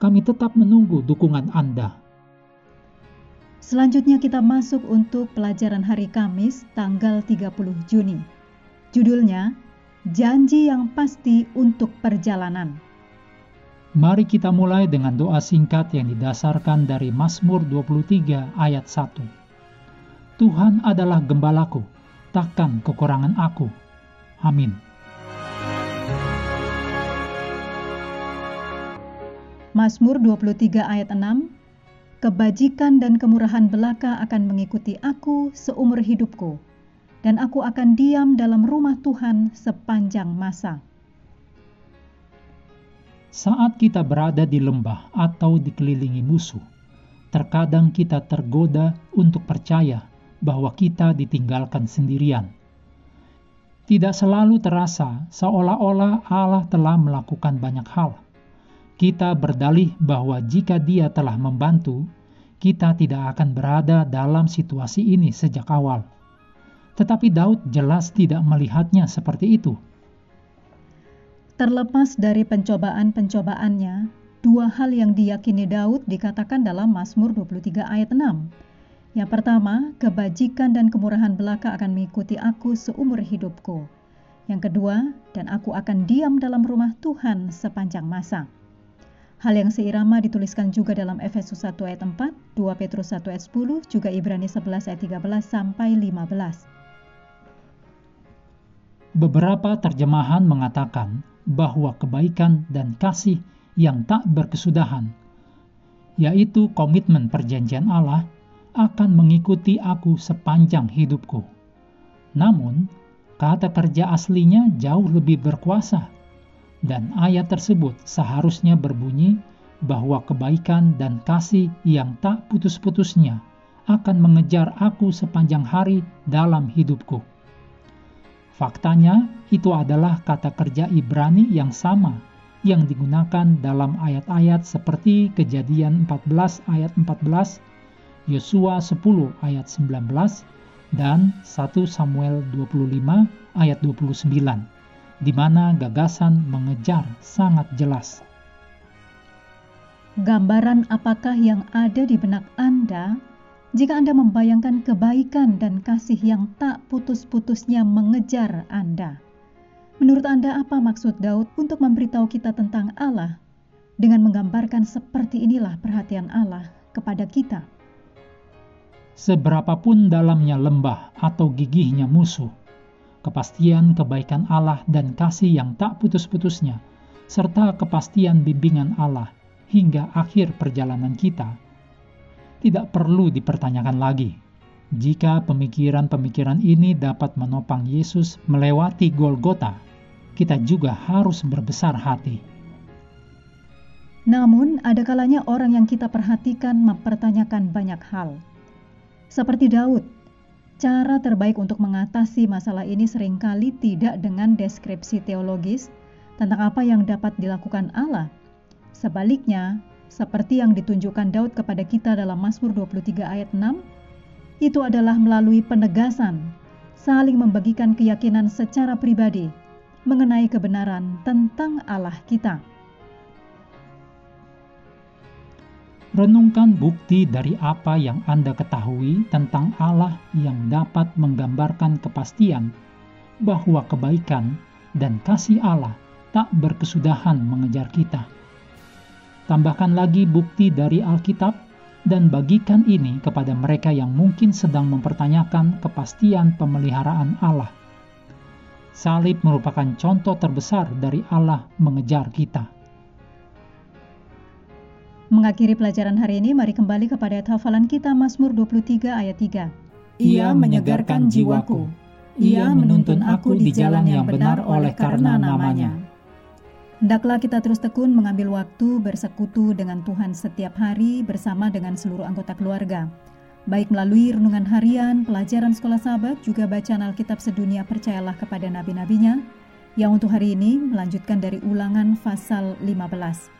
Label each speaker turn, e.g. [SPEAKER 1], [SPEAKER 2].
[SPEAKER 1] kami tetap menunggu dukungan Anda.
[SPEAKER 2] Selanjutnya kita masuk untuk pelajaran hari Kamis tanggal 30 Juni. Judulnya, Janji yang Pasti untuk Perjalanan.
[SPEAKER 1] Mari kita mulai dengan doa singkat yang didasarkan dari Mazmur 23 ayat 1. Tuhan adalah gembalaku, takkan kekurangan aku. Amin.
[SPEAKER 2] Mazmur 23 ayat 6 Kebajikan dan kemurahan belaka akan mengikuti aku seumur hidupku, dan aku akan diam dalam rumah Tuhan sepanjang masa.
[SPEAKER 1] Saat kita berada di lembah atau dikelilingi musuh, terkadang kita tergoda untuk percaya bahwa kita ditinggalkan sendirian. Tidak selalu terasa seolah-olah Allah telah melakukan banyak hal kita berdalih bahwa jika Dia telah membantu, kita tidak akan berada dalam situasi ini sejak awal. Tetapi Daud jelas tidak melihatnya seperti itu.
[SPEAKER 2] Terlepas dari pencobaan-pencobaannya, dua hal yang diyakini Daud dikatakan dalam Mazmur 23 ayat 6. Yang pertama, kebajikan dan kemurahan belaka akan mengikuti aku seumur hidupku. Yang kedua, dan aku akan diam dalam rumah Tuhan sepanjang masa. Hal yang seirama dituliskan juga dalam Efesus 1 ayat 4, 2 Petrus 1 ayat 10, juga Ibrani 11 ayat 13 sampai 15.
[SPEAKER 1] Beberapa terjemahan mengatakan bahwa kebaikan dan kasih yang tak berkesudahan, yaitu komitmen perjanjian Allah, akan mengikuti aku sepanjang hidupku. Namun, kata kerja aslinya jauh lebih berkuasa dan ayat tersebut seharusnya berbunyi bahwa kebaikan dan kasih yang tak putus-putusnya akan mengejar aku sepanjang hari dalam hidupku. Faktanya, itu adalah kata kerja Ibrani yang sama yang digunakan dalam ayat-ayat seperti Kejadian 14 ayat 14, Yosua 10 ayat 19, dan 1 Samuel 25 ayat 29 di mana gagasan mengejar sangat jelas.
[SPEAKER 2] Gambaran apakah yang ada di benak Anda jika Anda membayangkan kebaikan dan kasih yang tak putus-putusnya mengejar Anda? Menurut Anda, apa maksud Daud untuk memberitahu kita tentang Allah dengan menggambarkan seperti inilah perhatian Allah kepada kita?
[SPEAKER 1] Seberapapun dalamnya lembah atau gigihnya musuh, kepastian kebaikan Allah dan kasih yang tak putus-putusnya, serta kepastian bimbingan Allah hingga akhir perjalanan kita, tidak perlu dipertanyakan lagi. Jika pemikiran-pemikiran ini dapat menopang Yesus melewati Golgota, kita juga harus berbesar hati.
[SPEAKER 2] Namun, ada kalanya orang yang kita perhatikan mempertanyakan banyak hal. Seperti Daud Cara terbaik untuk mengatasi masalah ini sering kali tidak dengan deskripsi teologis tentang apa yang dapat dilakukan Allah. Sebaliknya, seperti yang ditunjukkan Daud kepada kita dalam Mazmur 23 ayat 6, itu adalah melalui penegasan, saling membagikan keyakinan secara pribadi mengenai kebenaran tentang Allah kita.
[SPEAKER 1] Renungkan bukti dari apa yang Anda ketahui tentang Allah yang dapat menggambarkan kepastian bahwa kebaikan dan kasih Allah tak berkesudahan mengejar kita. Tambahkan lagi bukti dari Alkitab dan bagikan ini kepada mereka yang mungkin sedang mempertanyakan kepastian pemeliharaan Allah. Salib merupakan contoh terbesar dari Allah mengejar kita.
[SPEAKER 2] Mengakhiri pelajaran hari ini, mari kembali kepada hafalan kita Mazmur 23 ayat 3.
[SPEAKER 3] Ia menyegarkan jiwaku. Ia menuntun aku di jalan yang benar oleh karena namanya.
[SPEAKER 2] Hendaklah kita terus tekun mengambil waktu bersekutu dengan Tuhan setiap hari bersama dengan seluruh anggota keluarga. Baik melalui renungan harian, pelajaran sekolah sahabat, juga bacaan Alkitab sedunia percayalah kepada nabi-nabinya, yang untuk hari ini melanjutkan dari ulangan pasal 15.